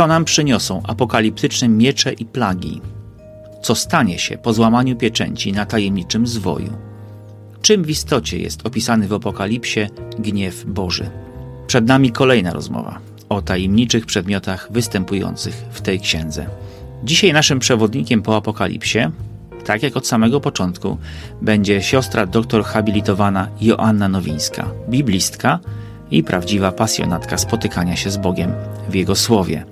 Co nam przyniosą apokaliptyczne miecze i plagi? Co stanie się po złamaniu pieczęci na tajemniczym zwoju? Czym w istocie jest opisany w Apokalipsie gniew Boży? Przed nami kolejna rozmowa o tajemniczych przedmiotach występujących w tej księdze. Dzisiaj naszym przewodnikiem po Apokalipsie, tak jak od samego początku, będzie siostra doktor habilitowana Joanna Nowińska, biblistka i prawdziwa pasjonatka spotykania się z Bogiem w Jego Słowie.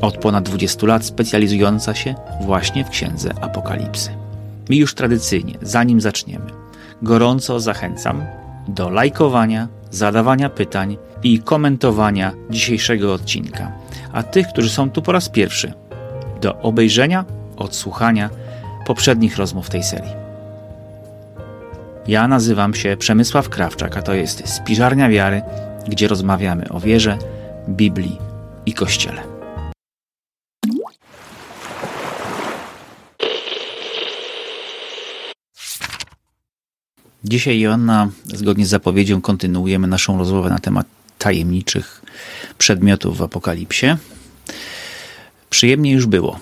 Od ponad 20 lat specjalizująca się właśnie w księdze Apokalipsy. I już tradycyjnie, zanim zaczniemy, gorąco zachęcam do lajkowania, zadawania pytań i komentowania dzisiejszego odcinka. A tych, którzy są tu po raz pierwszy, do obejrzenia, odsłuchania poprzednich rozmów tej serii. Ja nazywam się Przemysław Krawczak, a to jest Spiżarnia Wiary, gdzie rozmawiamy o wierze, Biblii i Kościele. Dzisiaj, Joanna, zgodnie z zapowiedzią, kontynuujemy naszą rozmowę na temat tajemniczych przedmiotów w Apokalipsie. Przyjemnie już było.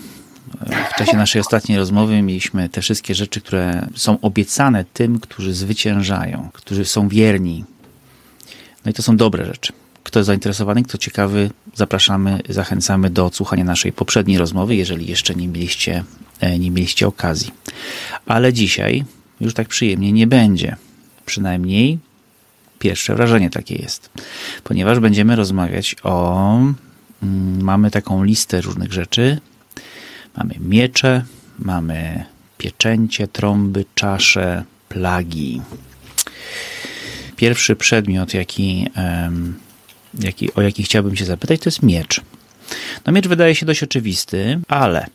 W czasie naszej ostatniej rozmowy mieliśmy te wszystkie rzeczy, które są obiecane tym, którzy zwyciężają, którzy są wierni. No i to są dobre rzeczy. Kto jest zainteresowany, kto ciekawy, zapraszamy, zachęcamy do odsłuchania naszej poprzedniej rozmowy, jeżeli jeszcze nie mieliście, e, nie mieliście okazji. Ale dzisiaj już tak przyjemnie nie będzie. Przynajmniej pierwsze wrażenie takie jest. Ponieważ będziemy rozmawiać o. Mm, mamy taką listę różnych rzeczy. Mamy miecze, mamy pieczęcie, trąby, czasze, plagi. Pierwszy przedmiot, jaki, jaki, o jaki chciałbym się zapytać, to jest miecz. No miecz wydaje się dość oczywisty, ale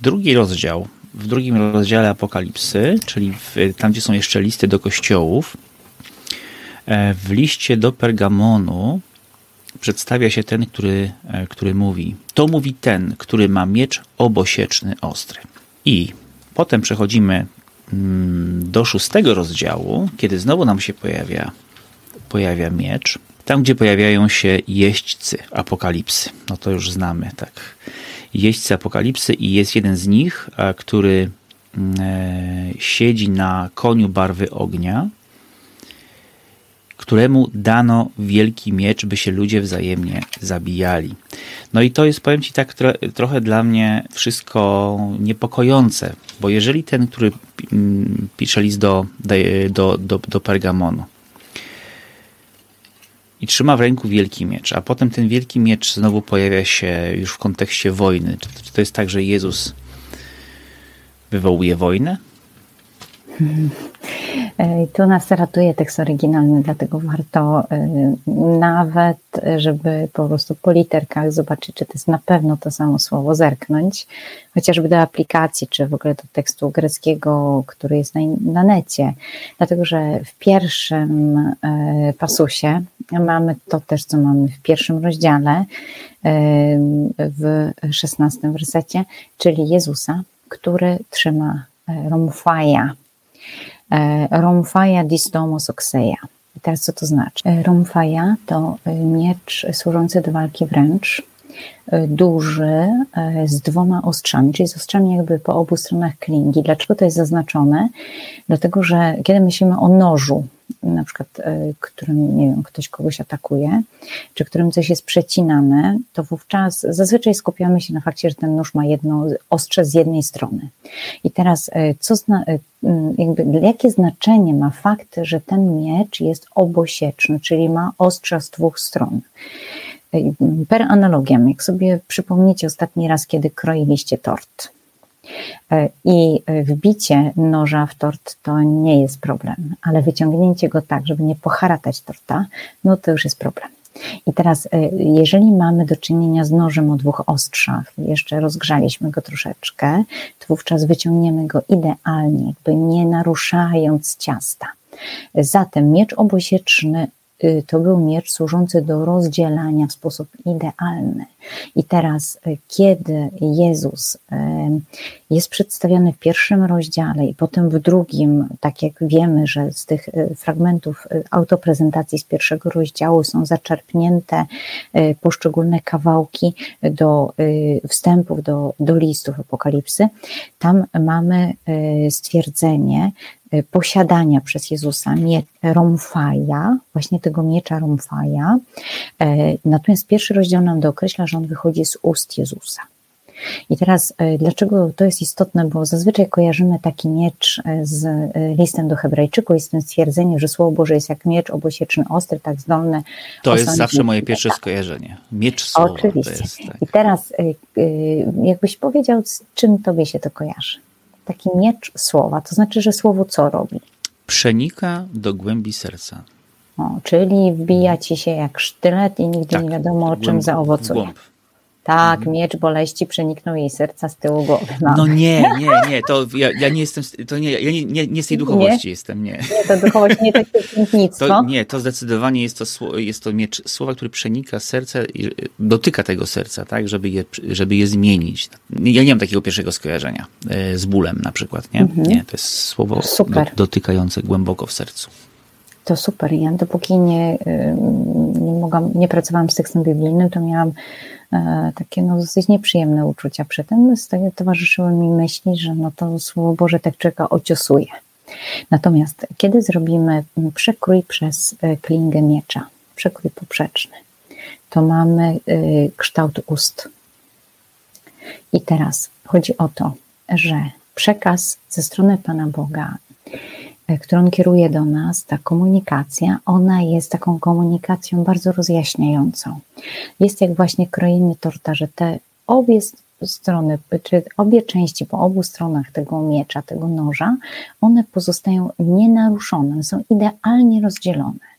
drugi rozdział w drugim rozdziale Apokalipsy, czyli w, tam, gdzie są jeszcze listy do kościołów, e, w liście do Pergamonu przedstawia się ten, który, e, który mówi: To mówi ten, który ma miecz obosieczny ostry. I potem przechodzimy mm, do szóstego rozdziału, kiedy znowu nam się pojawia, pojawia miecz. Tam, gdzie pojawiają się jeźdźcy apokalipsy. No to już znamy, tak jeźdźcy apokalipsy i jest jeden z nich, który mm, e, siedzi na koniu barwy ognia, któremu dano wielki miecz, by się ludzie wzajemnie zabijali. No i to jest, powiem Ci tak, trochę dla mnie wszystko niepokojące, bo jeżeli ten, który mm, pisze list do, do, do, do Pergamonu, i trzyma w ręku wielki miecz, a potem ten wielki miecz znowu pojawia się już w kontekście wojny. Czy, to jest tak, że Jezus wywołuje wojnę? Tu nas ratuje tekst oryginalny, dlatego warto y, nawet, żeby po prostu po literkach zobaczyć, czy to jest na pewno to samo słowo, zerknąć, chociażby do aplikacji, czy w ogóle do tekstu greckiego, który jest na, na necie. Dlatego, że w pierwszym y, pasusie mamy to też, co mamy w pierwszym rozdziale, y, w szesnastym wersecie, czyli Jezusa, który trzyma Romfaja, Romfaja distomos oxeia. I teraz co to znaczy? E, Romfaja to e, miecz służący do walki wręcz, duży, z dwoma ostrzami, czyli z ostrzami jakby po obu stronach klingi. Dlaczego to jest zaznaczone? Dlatego, że kiedy myślimy o nożu, na przykład, którym, nie wiem, ktoś kogoś atakuje, czy którym coś jest przecinane, to wówczas zazwyczaj skupiamy się na fakcie, że ten nóż ma jedno ostrze z jednej strony. I teraz, co zna, jakby, jakie znaczenie ma fakt, że ten miecz jest obosieczny, czyli ma ostrza z dwóch stron? Per analogiam, jak sobie przypomnicie ostatni raz, kiedy kroiliście tort, e, i wbicie noża w tort to nie jest problem, ale wyciągnięcie go tak, żeby nie poharatać torta, no to już jest problem. I teraz, e, jeżeli mamy do czynienia z nożem o dwóch ostrzach, jeszcze rozgrzaliśmy go troszeczkę, to wówczas wyciągniemy go idealnie, jakby nie naruszając ciasta. Zatem miecz obosieczny y, to był miecz służący do rozdzielania w sposób idealny. I teraz, y, kiedy Jezus jest przedstawiony w pierwszym rozdziale i potem w drugim, tak jak wiemy, że z tych fragmentów autoprezentacji z pierwszego rozdziału są zaczerpnięte poszczególne kawałki do wstępów do, do listów Apokalipsy, tam mamy stwierdzenie, Y, posiadania przez Jezusa Romfaja, właśnie tego miecza Romfaja. E, natomiast pierwszy rozdział nam dookreśla, że on wychodzi z ust Jezusa. I teraz, e, dlaczego to jest istotne? Bo zazwyczaj kojarzymy taki miecz e, z listem do Hebrajczyków, jest tym stwierdzenie, że Słowo Boże jest jak miecz obosieczny, ostry, tak zdolny. To jest zawsze moje pierwsze skojarzenie. Miecz słowa. Oczywiście. Jest, tak. I teraz, jakbyś powiedział, z czym tobie się to kojarzy? taki miecz słowa. To znaczy, że słowo co robi? Przenika do głębi serca. O, czyli wbija ci się jak sztylet i nigdy tak, nie wiadomo, o czym zaowocuje. Głąb. Tak, mhm. miecz boleści przeniknął jej serca z tyłu głowy. Mamy. No nie, nie, nie, to ja, ja nie jestem, to nie, ja nie, nie, nie z tej duchowości nie? jestem, nie. Nie, to duchowość nie takie pięknictwo. To, nie, to zdecydowanie jest to, jest to miecz słowa, który przenika serce i dotyka tego serca, tak, żeby je, żeby je zmienić. Ja nie mam takiego pierwszego skojarzenia e, z bólem na przykład, nie? Mhm. Nie, to jest słowo do, dotykające głęboko w sercu. To super. Ja dopóki nie, nie mogłam, nie pracowałam z tekstem biblijnym, to miałam E, takie no, dosyć nieprzyjemne uczucia przy tym. Towarzyszyły mi myśli, że no to Słowo Boże tak czeka ociosuje. Natomiast kiedy zrobimy przekrój przez e, klingę miecza, przekrój poprzeczny, to mamy e, kształt ust. I teraz chodzi o to, że przekaz ze strony Pana Boga którą kieruje do nas, ta komunikacja, ona jest taką komunikacją bardzo rozjaśniającą. Jest jak właśnie krojenie torta, że te obie strony, czy obie części po obu stronach tego miecza, tego noża, one pozostają nienaruszone, są idealnie rozdzielone.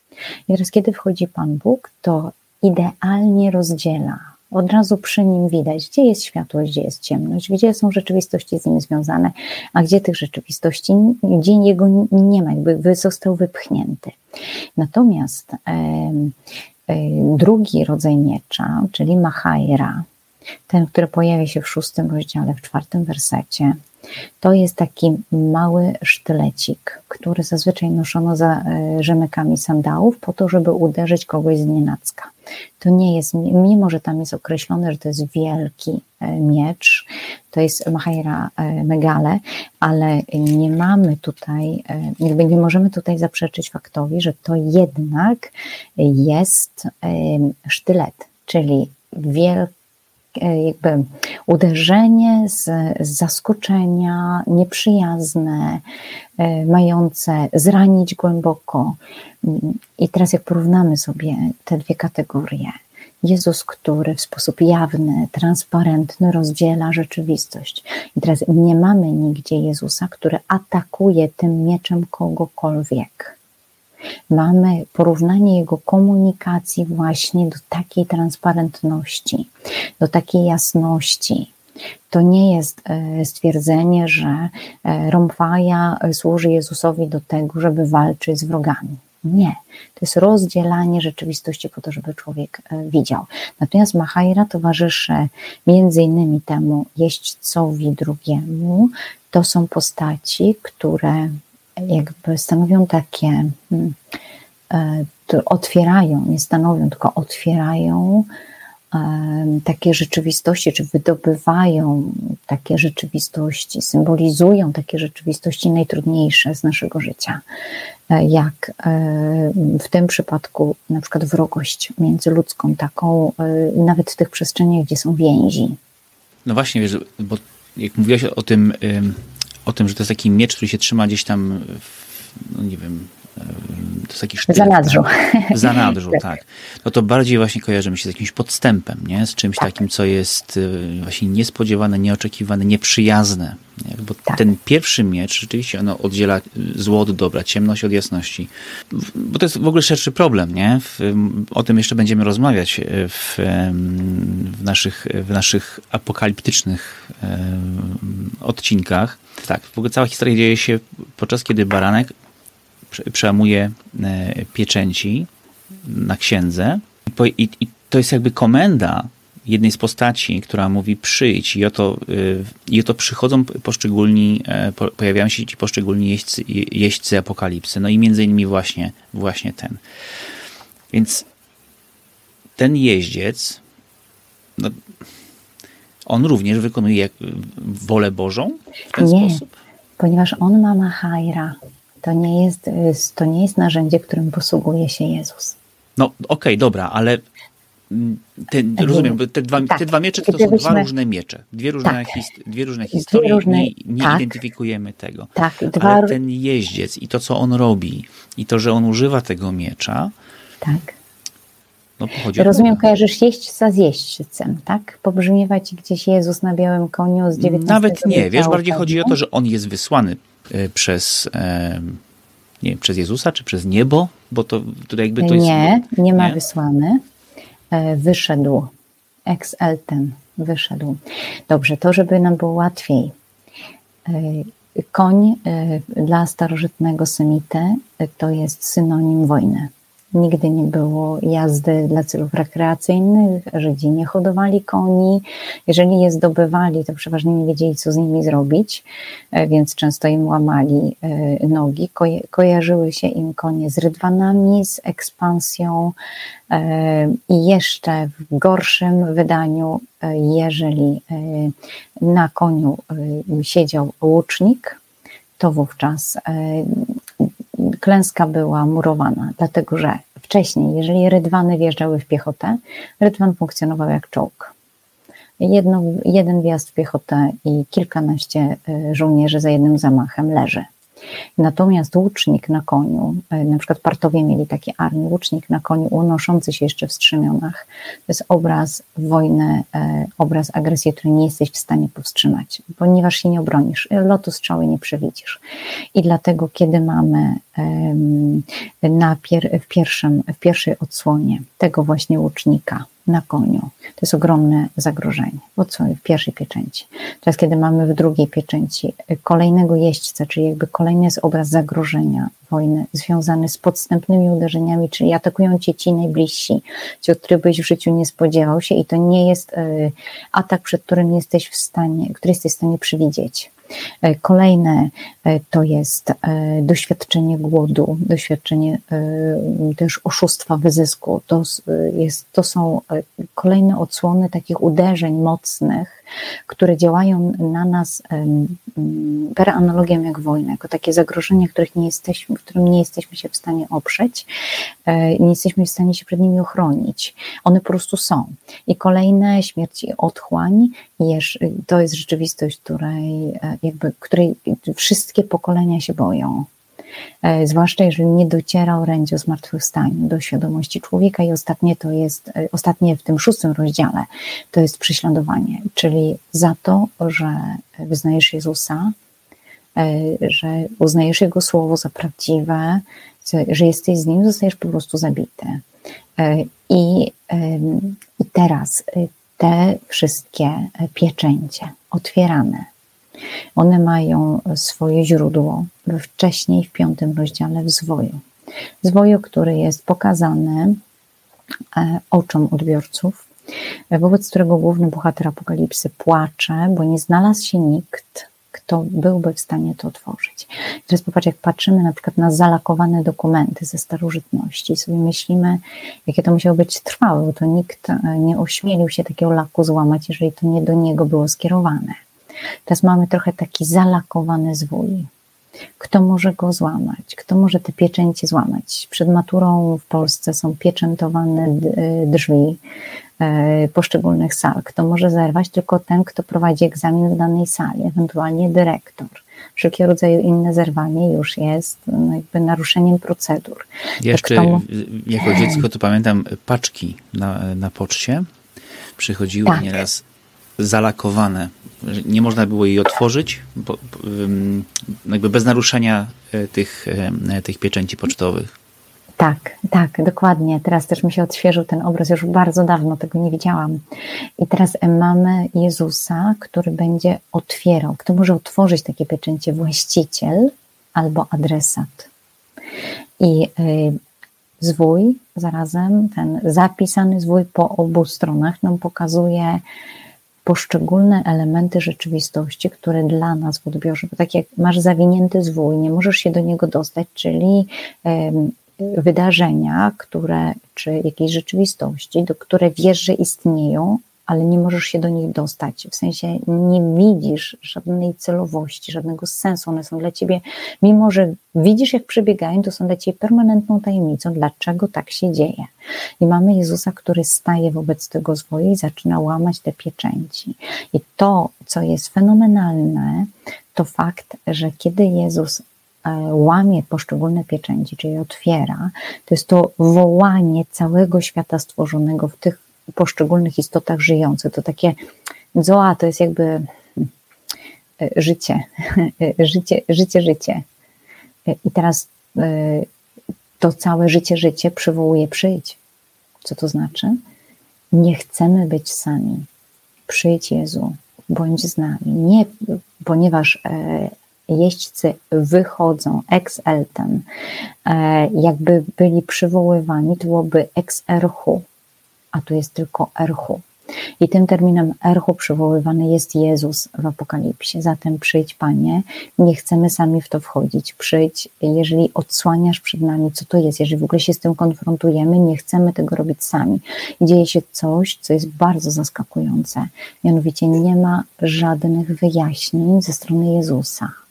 I teraz, kiedy wchodzi Pan Bóg, to idealnie rozdziela od razu przy nim widać, gdzie jest światłość, gdzie jest ciemność, gdzie są rzeczywistości z nim związane, a gdzie tych rzeczywistości, gdzie jego nie ma, jakby został wypchnięty. Natomiast e, e, drugi rodzaj miecza, czyli Mahaira, ten, który pojawia się w szóstym rozdziale, w czwartym wersecie, to jest taki mały sztylecik, który zazwyczaj noszono za e, rzemykami sandałów po to, żeby uderzyć kogoś z nienacka. To nie jest, mimo że tam jest określone, że to jest wielki e, miecz, to jest Mahaira e, Megale, ale nie mamy tutaj, nie możemy tutaj zaprzeczyć faktowi, że to jednak jest sztylet, czyli wielki jakby uderzenie z, z zaskoczenia, nieprzyjazne, e, mające zranić głęboko. I teraz, jak porównamy sobie te dwie kategorie, Jezus, który w sposób jawny, transparentny rozdziela rzeczywistość. I teraz nie mamy nigdzie Jezusa, który atakuje tym mieczem kogokolwiek mamy porównanie jego komunikacji właśnie do takiej transparentności, do takiej jasności. To nie jest e, stwierdzenie, że e, Romfaja służy Jezusowi do tego, żeby walczyć z wrogami. Nie. To jest rozdzielanie rzeczywistości po to, żeby człowiek e, widział. Natomiast Mahaira towarzyszy między innymi temu jeźdźcowi drugiemu. To są postaci, które jakby stanowią takie, hmm, e, otwierają, nie stanowią, tylko otwierają takie rzeczywistości, czy wydobywają takie rzeczywistości, symbolizują takie rzeczywistości najtrudniejsze z naszego życia, e, jak e, w tym przypadku na przykład wrogość międzyludzką, taką nawet w tych przestrzeniach, gdzie są więzi. No właśnie, wiesz, bo jak mówiłaś o tym, o tym, że to jest taki miecz, który się trzyma gdzieś tam, w, no nie wiem, to jest taki sztylet. Zanadrzu. Tak? Zanadrzu, tak. No to bardziej właśnie kojarzy mi się z jakimś podstępem, nie? Z czymś tak. takim, co jest y, właśnie niespodziewane, nieoczekiwane, nieprzyjazne. Nie? Bo tak. ten pierwszy miecz, rzeczywiście ono oddziela zło od dobra, ciemność od jasności. Bo to jest w ogóle szerszy problem, nie? W, o tym jeszcze będziemy rozmawiać w, w, naszych, w naszych apokaliptycznych odcinkach. Tak, w ogóle cała historia dzieje się podczas kiedy baranek przełamuje e, pieczęci na księdze i, i to jest jakby komenda jednej z postaci, która mówi przyjdź i oto, y, i oto przychodzą poszczególni, e, pojawiają się ci poszczególni jeźdźcy, jeźdźcy apokalipsy, no i między innymi właśnie, właśnie ten. Więc ten jeździec, no, on również wykonuje wolę Bożą w ten Nie, sposób? ponieważ on ma Mahaira. To nie jest, to nie jest narzędzie, którym posługuje się Jezus. No okej, okay, dobra, ale te, rozumiem, te dwa, tak. te dwa miecze to są dwa różne miecze, dwie różne, tak. his, dwie różne historie, dwie różne, nie, nie tak. identyfikujemy tego. Tak, dwa... Ale ten jeździec i to, co on robi i to, że on używa tego miecza, tak. No, Rozumiem, kojarzysz jeźdźca z jeźdźcem, tak? Pobrzmiewa ci gdzieś Jezus na białym koniu z XIX Nawet nie, wiesz, bardziej chodzi o to, że on jest wysłany przez, nie wiem, przez Jezusa, czy przez niebo, bo to, to jakby to jest... Nie, nie ma nie? wysłany. E, wyszedł, ex elten, wyszedł. Dobrze, to żeby nam było łatwiej. E, koń dla starożytnego Semity to jest synonim wojny. Nigdy nie było jazdy dla celów rekreacyjnych, Żydzi nie hodowali koni. Jeżeli je zdobywali, to przeważnie nie wiedzieli, co z nimi zrobić, e, więc często im łamali e, nogi. kojarzyły się im konie z rydwanami, z ekspansją e, i jeszcze w gorszym wydaniu, jeżeli na koniu siedział łucznik, to wówczas klęska była murowana, dlatego że wcześniej, jeżeli rydwany wjeżdżały w piechotę, rydwan funkcjonował jak czołg. Jedno, jeden wjazd w piechotę i kilkanaście e, żołnierzy za jednym zamachem leży. Natomiast łucznik na koniu, e, na przykład partowie mieli takie armie, łucznik na koniu unoszący się jeszcze w strzemionach, to jest obraz wojny, e, obraz agresji, której nie jesteś w stanie powstrzymać, ponieważ się nie obronisz, lotu strzały nie przewidzisz. I dlatego, kiedy mamy na pier w, pierwszym, w pierwszej odsłonie tego właśnie łucznika, na koniu. To jest ogromne zagrożenie. Bo co w pierwszej pieczęci. Teraz, kiedy mamy w drugiej pieczęci kolejnego jeźdźca, czyli jakby kolejny jest obraz zagrożenia wojny związany z podstępnymi uderzeniami, czyli atakują cię ci najbliżsi, ci, od których byś w życiu nie spodziewał się i to nie jest e, atak, przed którym jesteś w stanie, który jesteś w stanie przewidzieć. E, kolejne e, to jest e, doświadczenie głodu, doświadczenie też oszustwa, wyzysku. To, jest, to są kolejne odsłony takich uderzeń mocnych, które działają na nas per analogią jak wojna, jako takie zagrożenia, których nie jesteśmy, którym nie jesteśmy się w stanie oprzeć, nie jesteśmy w stanie się przed nimi ochronić. One po prostu są. I kolejne śmierć i otchłań, to jest rzeczywistość, której jakby, której wszystkie pokolenia się boją. E, zwłaszcza jeżeli nie dociera orędzie o zmartwychwstaniu do świadomości człowieka i ostatnie to jest, e, ostatnie w tym szóstym rozdziale, to jest prześladowanie, czyli za to, że wyznajesz Jezusa, e, że uznajesz Jego słowo za prawdziwe, że jesteś z Nim, zostajesz po prostu zabity. I, i teraz te wszystkie pieczęcie otwierane one mają swoje źródło we wcześniej w piątym rozdziale w zwoju. Zwoju, który jest pokazany e, oczom odbiorców, wobec którego główny bohater apokalipsy płacze, bo nie znalazł się nikt, kto byłby w stanie to otworzyć. Teraz popatrz, jak patrzymy na przykład na zalakowane dokumenty ze starożytności sobie myślimy, jakie to musiało być trwałe, bo to nikt e, nie ośmielił się takiego laku złamać, jeżeli to nie do niego było skierowane. Teraz mamy trochę taki zalakowany zwój. Kto może go złamać? Kto może te pieczęcie złamać? Przed maturą w Polsce są pieczętowane drzwi e, poszczególnych sal. Kto może zerwać? Tylko ten, kto prowadzi egzamin w danej sali, ewentualnie dyrektor. Wszelkiego rodzaju inne zerwanie już jest no, jakby naruszeniem procedur. Jeszcze kto... jako dziecko to pamiętam paczki na, na poczcie przychodziły tak. nieraz zalakowane. Nie można było jej otworzyć, bo, jakby bez naruszenia e, tych, e, tych pieczęci pocztowych. Tak, tak, dokładnie. Teraz też mi się odświeżył ten obraz, już bardzo dawno tego nie widziałam. I teraz mamy Jezusa, który będzie otwierał. Kto może otworzyć takie pieczęcie? Właściciel albo adresat. I zwój, zarazem ten zapisany zwój po obu stronach nam pokazuje poszczególne elementy rzeczywistości, które dla nas w odbiorze, bo tak jak masz zawinięty zwój, nie możesz się do niego dostać, czyli wydarzenia, które, czy jakiejś rzeczywistości, do które wiesz, że istnieją, ale nie możesz się do nich dostać. W sensie nie widzisz żadnej celowości, żadnego sensu. One są dla ciebie, mimo że widzisz, jak przebiegają, to są dla ciebie permanentną tajemnicą, dlaczego tak się dzieje. I mamy Jezusa, który staje wobec tego zwoju i zaczyna łamać te pieczęci. I to, co jest fenomenalne, to fakt, że kiedy Jezus e, łamie poszczególne pieczęci, czyli otwiera, to jest to wołanie całego świata stworzonego w tych poszczególnych istotach żyjących. To takie zoa to jest jakby e, życie, życie, życie, życie. I teraz e, to całe życie, życie przywołuje przyjdź. Co to znaczy? Nie chcemy być sami. Przyjdź Jezu, bądź z nami. Nie, ponieważ e, jeźdźcy wychodzą ex eltem, jakby byli przywoływani, to byłoby ex erchu, a tu jest tylko erchu. I tym terminem erchu przywoływany jest Jezus w Apokalipsie. Zatem przyjdź, Panie, nie chcemy sami w to wchodzić. Przyjdź, jeżeli odsłaniasz przed nami, co to jest, jeżeli w ogóle się z tym konfrontujemy, nie chcemy tego robić sami. I dzieje się coś, co jest bardzo zaskakujące. Mianowicie nie ma żadnych wyjaśnień ze strony Jezusa.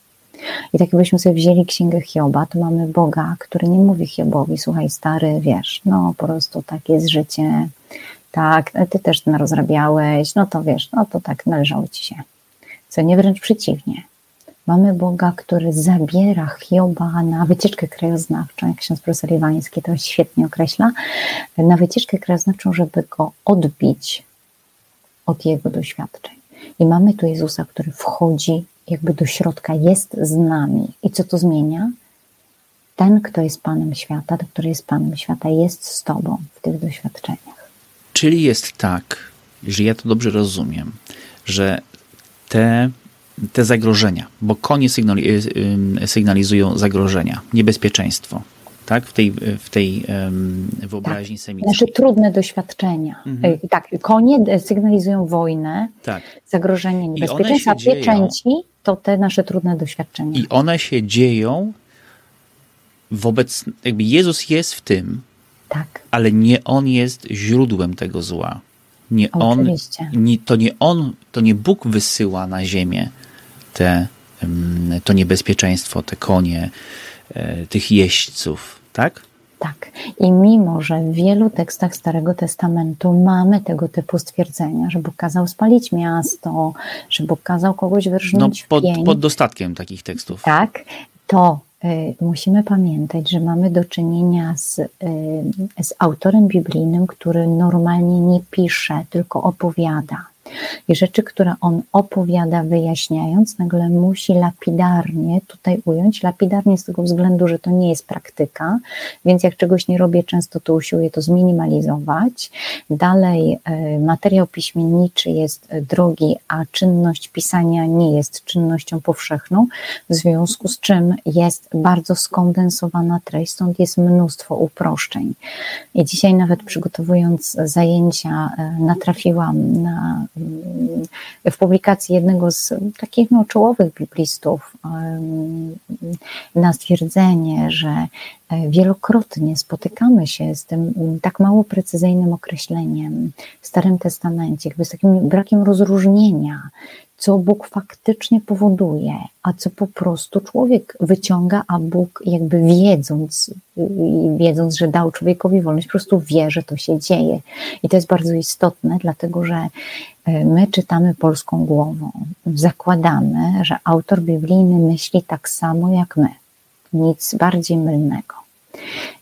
I tak jakbyśmy sobie wzięli księgę Hioba, to mamy Boga, który nie mówi Hiobowi, słuchaj stary, wiesz, no po prostu tak jest życie, tak, ty też ten rozrabiałeś, no to wiesz, no to tak należało ci się. Co nie wręcz przeciwnie. Mamy Boga, który zabiera Hioba na wycieczkę krajoznawczą, jak ksiądz profesor Iwański to świetnie określa, na wycieczkę krajoznawczą, żeby go odbić od jego doświadczeń. I mamy tu Jezusa, który wchodzi jakby do środka, jest z nami. I co to zmienia? Ten, kto jest Panem świata, ten, który jest Panem świata, jest z Tobą w tych doświadczeniach. Czyli jest tak, jeżeli ja to dobrze rozumiem, że te, te zagrożenia, bo konie sygnali, sygnalizują zagrożenia, niebezpieczeństwo, tak? W tej, w tej wyobraźni tak. semickiej. Znaczy trudne doświadczenia. Mhm. Tak, konie sygnalizują wojnę, tak. zagrożenie, niebezpieczeństwa, pieczęci to te nasze trudne doświadczenia. I one się dzieją wobec, jakby Jezus jest w tym, tak. ale nie On jest źródłem tego zła. Nie on, nie, to nie On, to nie Bóg wysyła na ziemię te, to niebezpieczeństwo, te konie, tych jeźdźców, tak? Tak. I mimo, że w wielu tekstach Starego Testamentu mamy tego typu stwierdzenia, że Bóg kazał spalić miasto, że Bóg kazał kogoś wyrżnąć no, pod, pod dostatkiem takich tekstów. Tak, to y, musimy pamiętać, że mamy do czynienia z, y, z autorem biblijnym, który normalnie nie pisze, tylko opowiada. I rzeczy, które on opowiada, wyjaśniając, nagle musi lapidarnie tutaj ująć. Lapidarnie z tego względu, że to nie jest praktyka, więc jak czegoś nie robię często, to usiłuję to zminimalizować. Dalej, e, materiał piśmienniczy jest drogi, a czynność pisania nie jest czynnością powszechną, w związku z czym jest bardzo skondensowana treść, stąd jest mnóstwo uproszczeń. I dzisiaj, nawet przygotowując zajęcia, e, natrafiłam na w publikacji jednego z takich no, czołowych biblistów na stwierdzenie, że e, wielokrotnie spotykamy się z tym tak mało precyzyjnym określeniem w Starym Testamencie, jakby z takim brakiem rozróżnienia, co Bóg faktycznie powoduje, a co po prostu człowiek wyciąga, a Bóg jakby wiedząc, wiedząc, że dał człowiekowi wolność, po prostu wie, że to się dzieje. I to jest bardzo istotne, dlatego że e, my czytamy polską głową. Zakładamy, że autor biblijny myśli tak samo jak my. Nic bardziej mylnego.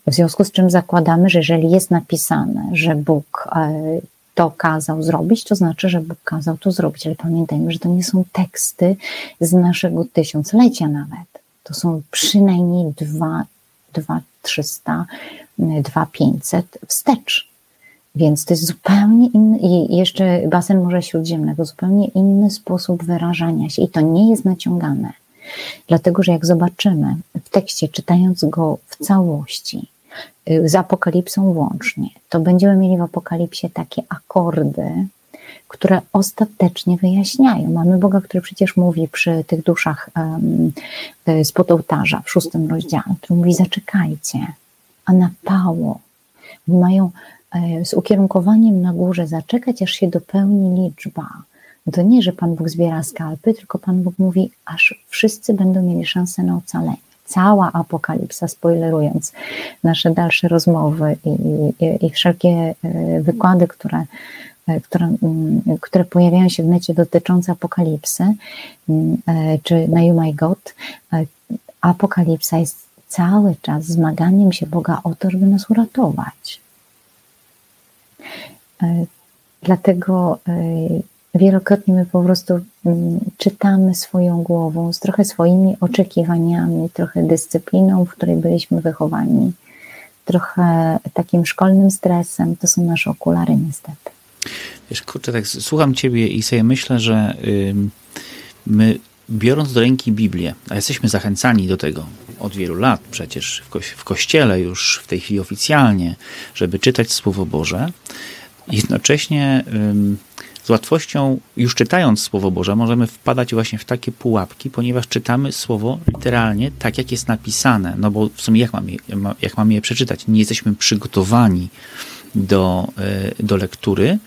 W związku z czym zakładamy, że jeżeli jest napisane, że Bóg e, to kazał zrobić, to znaczy, że Bóg kazał to zrobić. Ale pamiętajmy, że to nie są teksty z naszego tysiąclecia nawet. To są przynajmniej dwa, dwa trzysta, dwa pięćset wstecz. Więc to jest zupełnie inny, i jeszcze basen Morza Śródziemnego, zupełnie inny sposób wyrażania się i to nie jest naciągane. Dlatego, że jak zobaczymy w tekście, czytając go w całości, z apokalipsą włącznie, to będziemy mieli w apokalipsie takie akordy, które ostatecznie wyjaśniają. Mamy Boga, który przecież mówi przy tych duszach um, spod ołtarza w szóstym rozdziale, który mówi: Zaczekajcie, a na pało mają e, z ukierunkowaniem na górze zaczekać, aż się dopełni liczba. To nie, że Pan Bóg zbiera skalpy, tylko Pan Bóg mówi, aż wszyscy będą mieli szansę na ocalenie. Cała apokalipsa, spoilerując nasze dalsze rozmowy i, i, i wszelkie e, wykłady, które E, które, mm, które pojawiają się w necie dotyczące apokalipsy, mm, e, czy na You My God, apokalipsa jest cały czas zmaganiem się Boga o to, żeby nas uratować. Dlatego wielokrotnie my po prostu mm, czytamy swoją głową, z trochę swoimi oczekiwaniami, trochę dyscypliną, w której byliśmy wychowani, trochę takim szkolnym stresem. To są nasze okulary, niestety. Wiesz, kurczę, tak słucham ciebie i sobie myślę, że my biorąc do ręki Biblię, a jesteśmy zachęcani do tego od wielu lat przecież w, ko w kościele już w tej chwili oficjalnie, żeby czytać Słowo Boże, jednocześnie z łatwością, już czytając Słowo Boże, możemy wpadać właśnie w takie pułapki, ponieważ czytamy Słowo literalnie tak, jak jest napisane. No bo w sumie jak mamy, jak mamy je przeczytać? Nie jesteśmy przygotowani do, e, do lektury,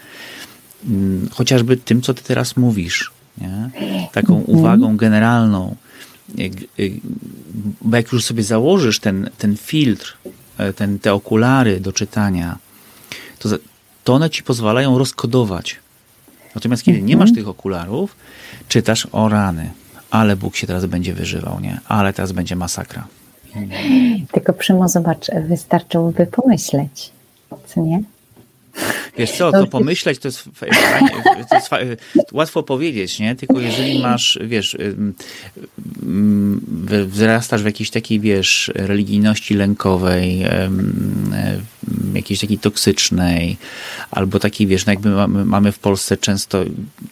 mm, chociażby tym, co ty teraz mówisz. Nie? Taką mhm. uwagą generalną. Bo jak już sobie założysz ten, ten filtr, e, ten, te okulary do czytania, to, to one ci pozwalają rozkodować. Natomiast kiedy nie masz mhm. tych okularów, czytasz o rany, ale Bóg się teraz będzie wyżywał, nie? Ale teraz będzie masakra. Tylko Przymo, zobacz, wystarczyłoby pomyśleć co nie? Wiesz co, to pomyśleć to jest, fajnie, to jest fajnie, łatwo powiedzieć, nie? Tylko jeżeli masz, wiesz, wzrastasz w jakiejś takiej, wiesz, religijności lękowej, jakiejś takiej toksycznej, albo takiej, wiesz, no jakby mamy, mamy w Polsce często,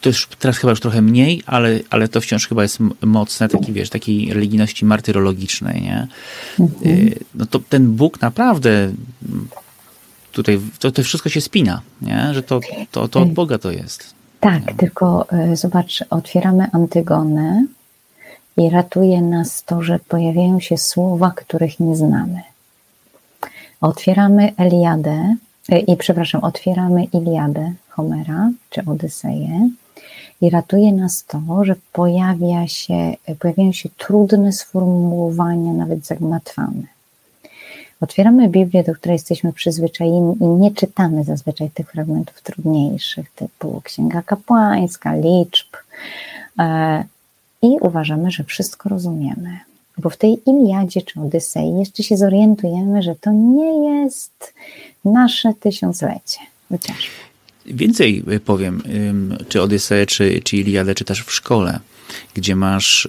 to już teraz chyba już trochę mniej, ale, ale to wciąż chyba jest mocne, taki, wiesz, takiej religijności martyrologicznej, nie? Mhm. Y, no to ten Bóg naprawdę tutaj to, to wszystko się spina, nie? że to, to, to od Boga to jest. Tak, nie? tylko y, zobacz, otwieramy Antygonę i ratuje nas to, że pojawiają się słowa, których nie znamy. Otwieramy Eliadę, y, i przepraszam, otwieramy Iliadę Homera, czy Odyseję i ratuje nas to, że pojawia się, pojawiają się trudne sformułowania, nawet zagmatwane. Otwieramy Biblię, do której jesteśmy przyzwyczajeni i nie czytamy zazwyczaj tych fragmentów trudniejszych, typu Księga Kapłańska, liczb, e, i uważamy, że wszystko rozumiemy. Bo w tej Iliadzie czy Odysei jeszcze się zorientujemy, że to nie jest nasze tysiąclecie. Chociaż. Więcej powiem, czy Odyseję, czy, czy Iliadę w szkole, gdzie masz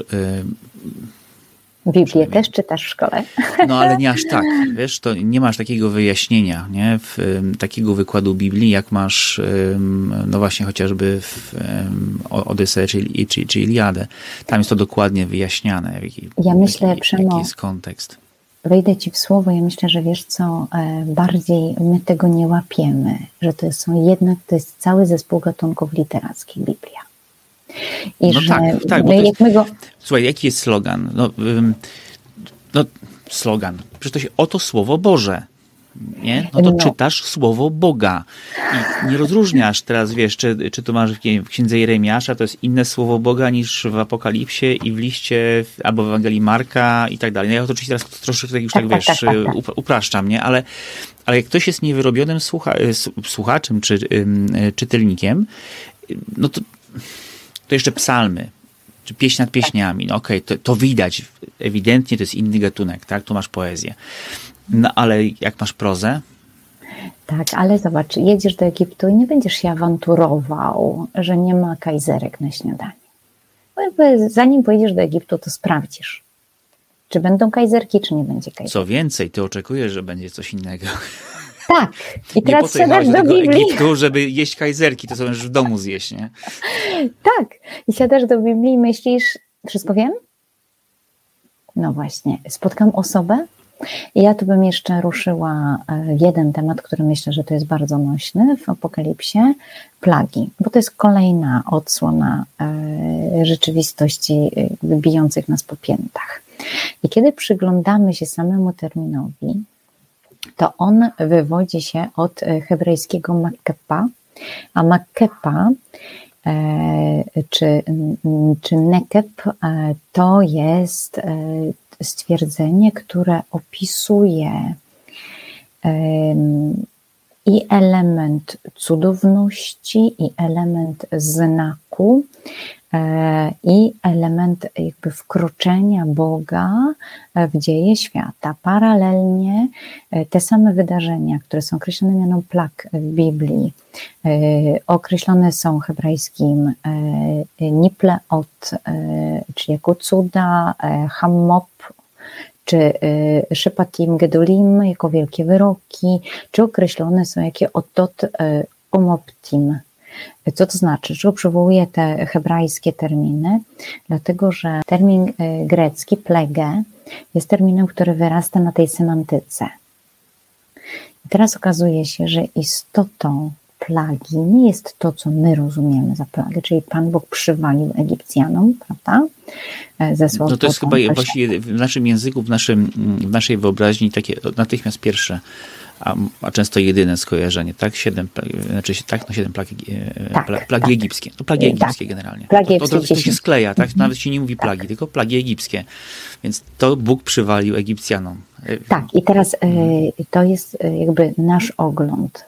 Biblię też czytasz w szkole. No ale nie aż tak, wiesz, to nie masz takiego wyjaśnienia, nie? W, takiego wykładu Biblii, jak masz, no właśnie chociażby w Odyseję czy, czy, czy Iliadę. Tam jest to dokładnie wyjaśniane. Jaki, ja myślę, jaki, Przemo, jaki jest kontekst. Wejdę ci w słowo, ja myślę, że wiesz co, e, bardziej my tego nie łapiemy, że to są jednak, to jest cały zespół gatunków literackich Biblia. I no że tak, tak. My, jest, go... Słuchaj, jaki jest slogan? No, no, slogan. Przecież to się oto słowo Boże. Nie? No to no. czytasz słowo Boga. I nie rozróżniasz teraz, wiesz, czy, czy to masz w księdze Jeremiasza, to jest inne słowo Boga niż w Apokalipsie i w liście, albo w Ewangelii Marka i tak dalej. No ja to oczywiście teraz troszeczkę już tak, wiesz, tak, tak, tak. upraszczam, nie? Ale, ale jak ktoś jest niewyrobionym słucha, słuchaczem czy czytelnikiem, no to to jeszcze psalmy, czy pieśń nad pieśniami. No okej, okay, to, to widać, ewidentnie to jest inny gatunek, tak? Tu masz poezję. No ale jak masz prozę, tak, ale zobacz, jedziesz do Egiptu i nie będziesz się awanturował, że nie ma kajzerek na śniadanie. Bo jakby zanim pojedziesz do Egiptu, to sprawdzisz, czy będą kajzerki, czy nie będzie kajzerki. Co więcej, ty oczekujesz, że będzie coś innego. Tak. I teraz nie po siadasz do, do Biblii. Egiptu, żeby jeść kajzerki, to sobie już w domu zjeść, nie? Tak. I siadasz do Biblii i myślisz, wszystko wiem? No właśnie. Spotkam osobę, Ja tu bym jeszcze ruszyła e, jeden temat, który myślę, że to jest bardzo nośny w Apokalipsie, plagi, bo to jest kolejna odsłona e, rzeczywistości bijących nas po piętach. I kiedy przyglądamy się samemu terminowi, to on wywodzi się od hebrajskiego makkepa, a makkepa czy, czy nekep to jest stwierdzenie, które opisuje i element cudowności, i element znaku, e, i element jakby wkroczenia Boga w dzieje świata. Paralelnie e, te same wydarzenia, które są określone mianą plag w Biblii, e, określone są hebrajskim nipleot, czyli jako cuda, hammop, czy y, Szypatim Gedulim jako wielkie wyroki, czy określone są jakie otot y, omoptim. Co to znaczy? Czego przywołuję te hebrajskie terminy? Dlatego, że termin y, grecki plege jest terminem, który wyrasta na tej semantyce. I teraz okazuje się, że istotą plagi nie jest to, co my rozumiemy za plagę, czyli Pan Bóg przywalił Egipcjanom, prawda? E, Zesłał no to jest chyba właściwie w naszym języku, w, naszym, w naszej wyobraźni takie natychmiast pierwsze a, a, często jedyne skojarzenie, tak? Siedem, znaczy tak, no siedem plagi, e, tak, plagi tak. egipskie. To plagi tak. egipskie generalnie. Plagi to, to, to, to się skleja, tak? Mhm. Nawet się nie mówi plagi, tak. tylko plagi egipskie. Więc to Bóg przywalił Egipcjanom. E, tak, i teraz to jest jakby nasz ogląd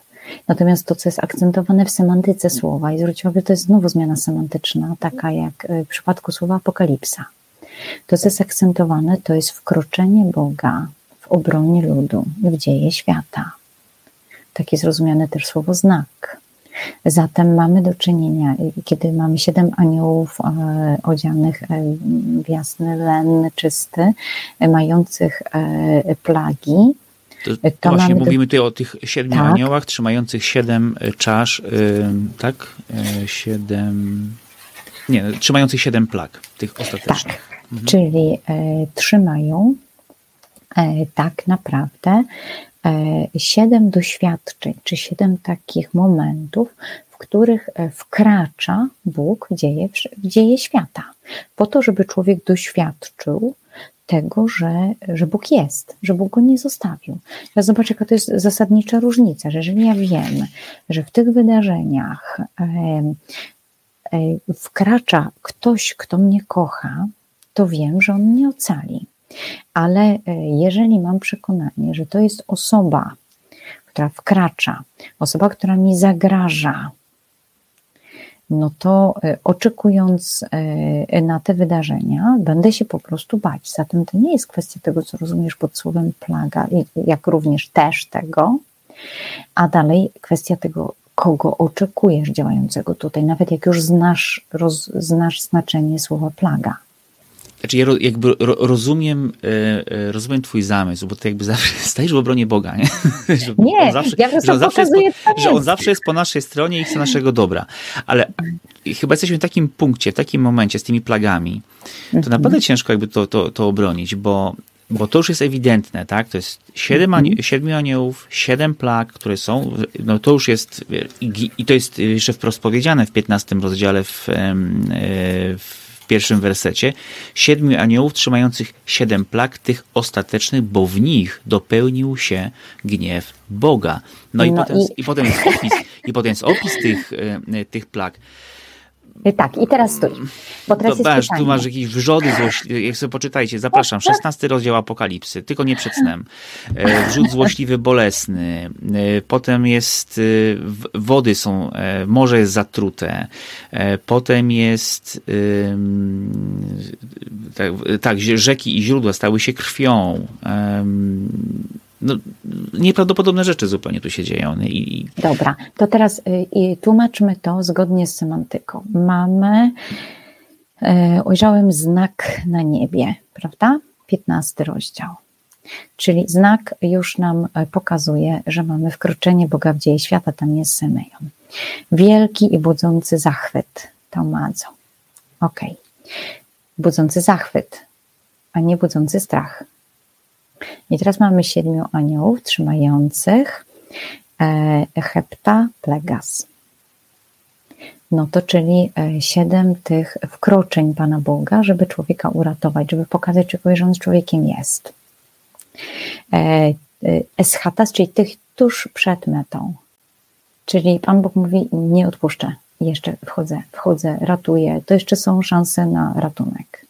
Natomiast to, co jest akcentowane w semantyce słowa, i zwróćcie uwagę, to jest znowu zmiana semantyczna, taka jak e, w przypadku słowa apokalipsa. To, co jest akcentowane, to jest wkroczenie Boga w obronie ludu, w dzieje świata. Takie zrozumiane też słowo znak. Zatem mamy do czynienia, kiedy mamy siedem aniołów e, odzianych w jasny len czysty, mających plagi, to, to, to właśnie mówimy tutaj o tych siedmiu tak. aniołach trzymających siedem e, czasz, yy, tak? Yy, siedem. Nie, trzymających siedem plag, tych ostatecznych. Tak. Mhm. Czyli trzymają tak naprawdę siedem doświadczeń, czy siedem takich momentów, w których wkracza Bóg w dzieje, w dzieje świata. Po to, żeby człowiek doświadczył tego, że, że Bóg jest, że Bóg go nie zostawił. Ja zobaczę, jaka to jest zasadnicza różnica, że jeżeli ja wiem, że w tych wydarzeniach e, wkracza ktoś, kto mnie kocha, to wiem, że on mnie ocali. Ale e, jeżeli mam przekonanie, że to jest osoba, która wkracza, osoba, która mi zagraża, no to e, oczekując e, na te wydarzenia, będę się po prostu bać. Zatem to nie jest kwestia tego, co rozumiesz pod słowem plaga, jak również też tego, a dalej kwestia tego, kogo oczekujesz działającego tutaj, nawet jak już znasz, roz, znasz znaczenie słowa plaga. Znaczy ja jakby rozumiem, e, e, rozumiem twój zamysł, bo ty jakby zawsze stajesz w obronie Boga, nie? Że nie, zawsze, ja że on, zawsze jest po, że on zawsze jest po naszej stronie i chce naszego dobra. Ale chyba jesteśmy w takim punkcie, w takim momencie z tymi plagami, to mhm. naprawdę ciężko jakby to, to, to obronić, bo bo to już jest ewidentne, tak? To jest siedem ani siedmiu aniołów, siedem plag, które są, no to już jest, i, i to jest jeszcze wprost powiedziane w 15 rozdziale w, e, w w pierwszym wersecie, siedmiu aniołów trzymających siedem plag, tych ostatecznych, bo w nich dopełnił się gniew Boga. No, no i, potem, i... i potem jest opis, i potem jest opis tych, e, tych plag. Y, tak, i teraz stój. Bo teraz to, jest tu masz jakieś wrzody złośliwe. Jak sobie poczytajcie, zapraszam. 16 rozdział Apokalipsy, tylko nie przed snem. E, wrzód złośliwy, bolesny. E, potem jest, e, wody są, morze jest zatrute. Potem jest, tak, tak, rzeki i źródła stały się krwią no, nieprawdopodobne rzeczy zupełnie tu się dzieją. I... Dobra, to teraz y, tłumaczmy to zgodnie z semantyką. Mamy, y, ujrzałem znak na niebie, prawda? 15 rozdział. Czyli znak już nam y, pokazuje, że mamy wkroczenie Boga w dzieje świata, tam jest Symeon. Wielki i budzący zachwyt, to madzo. Ok. Budzący zachwyt, a nie budzący strach. I teraz mamy siedmiu aniołów trzymających e, hepta plegas. No to czyli e, siedem tych wkroczeń Pana Boga, żeby człowieka uratować, żeby pokazać człowiekowi, że on z człowiekiem jest. E, eschatas, czyli tych tuż przed metą. Czyli Pan Bóg mówi, nie odpuszczę, jeszcze wchodzę, wchodzę, ratuję. To jeszcze są szanse na ratunek.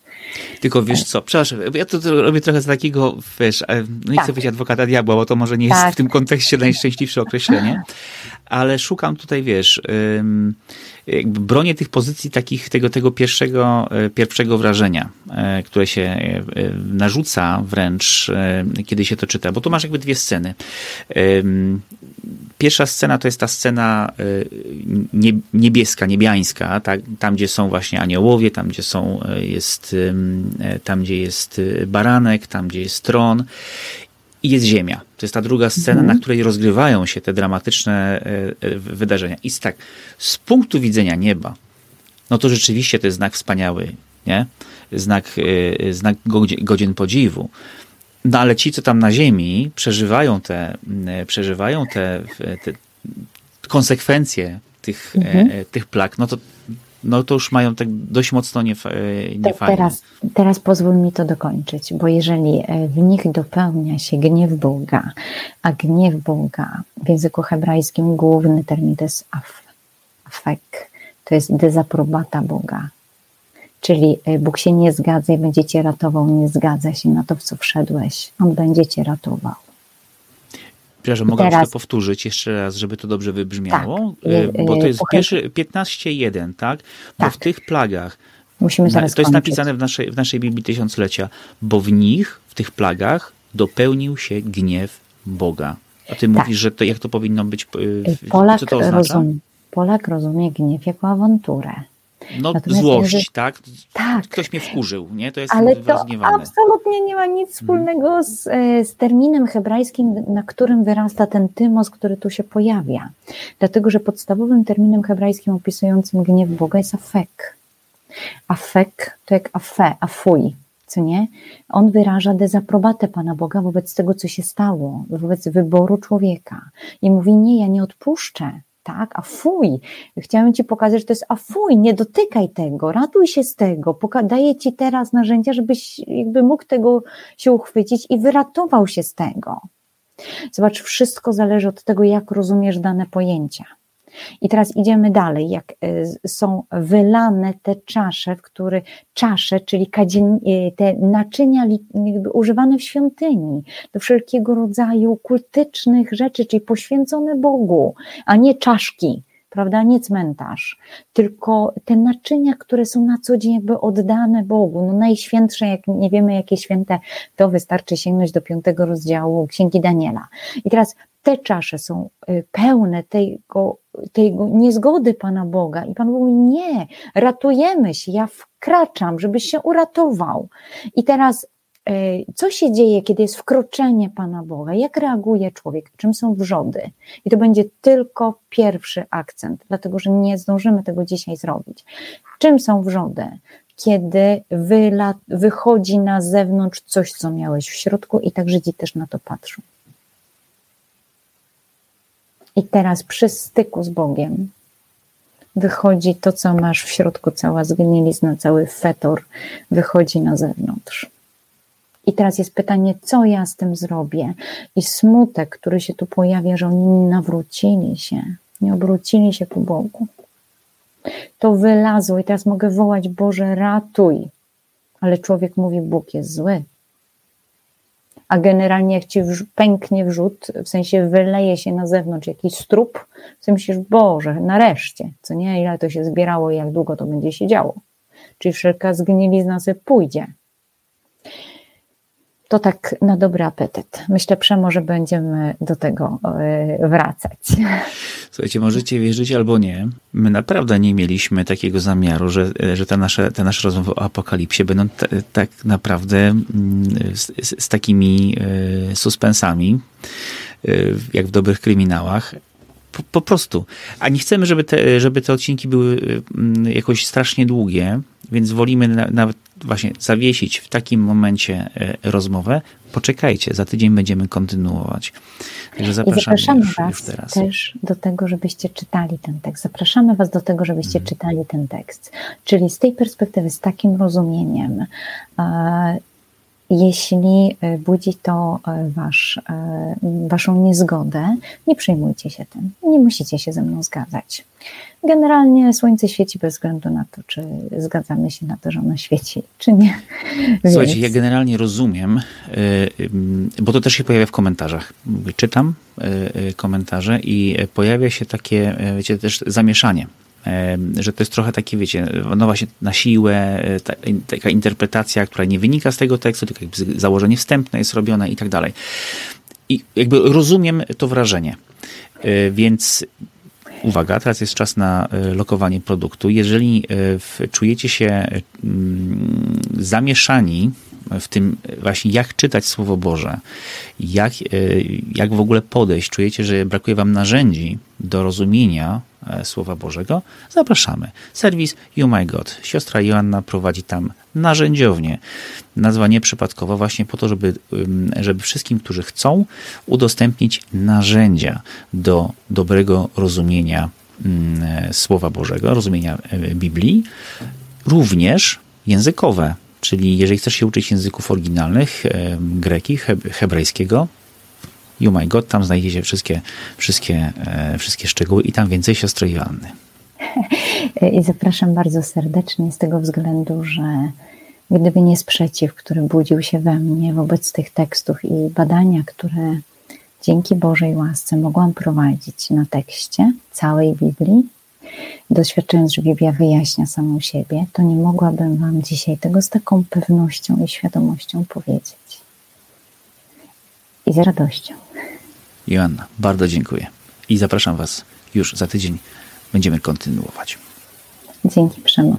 Tylko wiesz co, przepraszam, ja to, to robię trochę z takiego, wiesz, e, no nie tak. chcę być adwokata diabła, bo to może nie jest tak. w tym kontekście najszczęśliwsze określenie, ale szukam tutaj, wiesz, jakby bronię tych pozycji takich, tego, tego pierwszego, e, pierwszego wrażenia, e, które się narzuca wręcz, kiedy się to czyta, bo tu masz jakby dwie sceny. Pierwsza scena to jest ta scena niebieska, niebiańska, tam gdzie są właśnie aniołowie, tam gdzie są, jest tam gdzie jest baranek, tam gdzie jest tron i jest ziemia. To jest ta druga scena, mhm. na której rozgrywają się te dramatyczne e, wydarzenia. I tak, z punktu widzenia nieba, no to rzeczywiście to jest znak wspaniały, nie? Znak, znak godzien podziwu. No ale ci, co tam na ziemi przeżywają te, przeżywają te, te konsekwencje tych, mhm. tych plag, no to no to już mają tak dość mocno nie, nie teraz, teraz pozwól mi to dokończyć, bo jeżeli e, w nich dopełnia się gniew Boga, a gniew Boga w języku hebrajskim główny termin to jest af, afek, to jest dezaprobata Boga. Czyli e, Bóg się nie zgadza i będzie cię ratował, nie zgadza się na to, w co wszedłeś. On będzie cię ratował. Przepraszam, mogę teraz... to powtórzyć jeszcze raz, żeby to dobrze wybrzmiało? Tak. E, bo to jest pierwszy 15.1, tak? Bo tak. w tych plagach Musimy zaraz To jest napisane w naszej, w naszej Biblii Tysiąclecia, bo w nich, w tych plagach dopełnił się gniew Boga. A ty tak. mówisz, że to, jak to powinno być? E, Polak, co to oznacza? Rozum, Polak rozumie gniew jako awanturę. No Natomiast złość, jeżeli... tak? tak? Ktoś mnie wkurzył, nie? To jest Ale to absolutnie nie ma nic mhm. wspólnego z, e, z terminem hebrajskim, na którym wyrasta ten tymos, który tu się pojawia. Dlatego, że podstawowym terminem hebrajskim opisującym gniew Boga jest afek. Afek to jak afe, afuj, co nie? On wyraża dezaprobatę Pana Boga wobec tego, co się stało, wobec wyboru człowieka. I mówi, nie, ja nie odpuszczę tak, a fuj, chciałem Ci pokazać, że to jest a fuj, nie dotykaj tego, ratuj się z tego, daję Ci teraz narzędzia, żebyś jakby mógł tego się uchwycić i wyratował się z tego. Zobacz, wszystko zależy od tego, jak rozumiesz dane pojęcia. I teraz idziemy dalej, jak e, są wylane te czasze, w które czasze, czyli e, te naczynia używane w świątyni do wszelkiego rodzaju kultycznych rzeczy, czyli poświęcone Bogu, a nie czaszki, prawda, nie cmentarz, tylko te naczynia, które są na co dzień jakby oddane Bogu, no najświętsze, jak nie wiemy jakie święte, to wystarczy sięgnąć do piątego rozdziału Księgi Daniela. I teraz te czasze są y, pełne tego, tego niezgody Pana Boga i Pan mówi, nie, ratujemy się, ja wkraczam, żebyś się uratował. I teraz y, co się dzieje, kiedy jest wkroczenie Pana Boga? Jak reaguje człowiek? Czym są wrzody? I to będzie tylko pierwszy akcent, dlatego że nie zdążymy tego dzisiaj zrobić. Czym są wrzody? Kiedy wychodzi na zewnątrz coś, co miałeś w środku, i tak Żydzi też na to patrzą. I teraz przy styku z Bogiem wychodzi to, co masz w środku, cała zgnilizna, cały fetor wychodzi na zewnątrz. I teraz jest pytanie, co ja z tym zrobię? I smutek, który się tu pojawia, że oni nie nawrócili się, nie obrócili się ku Bogu. To wylazło i teraz mogę wołać, Boże, ratuj. Ale człowiek mówi, Bóg jest zły a generalnie jak ci pęknie wrzut, w sensie wyleje się na zewnątrz jakiś strup, to myślisz, Boże, nareszcie, co nie, ile to się zbierało i jak długo to będzie się działo. Czyli wszelka zgnilizna sobie pójdzie. To tak na dobry apetyt. Myślę, Przemo, że będziemy do tego e, wracać. Słuchajcie, możecie wierzyć albo nie. My naprawdę nie mieliśmy takiego zamiaru, że, że te, nasze, te nasze rozmowy o apokalipsie będą t, tak naprawdę mm, z, z, takimi e, suspensami, e, jak w dobrych kryminałach. Po, po, prostu. A nie chcemy, żeby te, żeby te odcinki były jakoś strasznie długie, więc wolimy na, nawet właśnie zawiesić w takim momencie rozmowę, poczekajcie, za tydzień będziemy kontynuować. Także zapraszamy, I zapraszamy już, Was już teraz. też do tego, żebyście czytali ten tekst. Zapraszamy Was do tego, żebyście mhm. czytali ten tekst. Czyli z tej perspektywy, z takim rozumieniem, jeśli e, budzi to e, wasz, e, waszą niezgodę, nie przejmujcie się tym. Nie musicie się ze mną zgadzać. Generalnie słońce świeci bez względu na to, czy zgadzamy się na to, że ono świeci, czy nie. Słuchajcie, Więc... ja generalnie rozumiem, bo to też się pojawia w komentarzach. Czytam komentarze i pojawia się takie, wiecie, też zamieszanie że to jest trochę takie, wiecie, no właśnie na siłę, e, ta, taka interpretacja, która nie wynika z tego tekstu, tylko jakby założenie wstępne jest robione i tak dalej. I jakby rozumiem to wrażenie. E, więc uwaga, teraz jest czas na e, lokowanie produktu. Jeżeli czujecie się mm, zamieszani w tym właśnie jak czytać Słowo Boże, jak, jak w ogóle podejść, czujecie, że brakuje wam narzędzi do rozumienia Słowa Bożego, zapraszamy. Serwis You My God. Siostra Joanna prowadzi tam narzędziownie. Nazwa nieprzypadkowa właśnie po to, żeby, żeby wszystkim, którzy chcą, udostępnić narzędzia do dobrego rozumienia Słowa Bożego, rozumienia e, Biblii, również językowe. Czyli jeżeli chcesz się uczyć języków oryginalnych, greki, hebrajskiego, You My God, tam znajdziecie wszystkie, wszystkie, e, wszystkie szczegóły i tam więcej siostry Joanny. I zapraszam bardzo serdecznie z tego względu, że gdyby nie sprzeciw, który budził się we mnie wobec tych tekstów i badania, które dzięki Bożej łasce mogłam prowadzić na tekście całej Biblii, doświadczając, że Biblia wyjaśnia samą siebie, to nie mogłabym Wam dzisiaj tego z taką pewnością i świadomością powiedzieć. I z radością. Joanna, bardzo dziękuję. I zapraszam Was już za tydzień. Będziemy kontynuować. Dzięki, Przemo.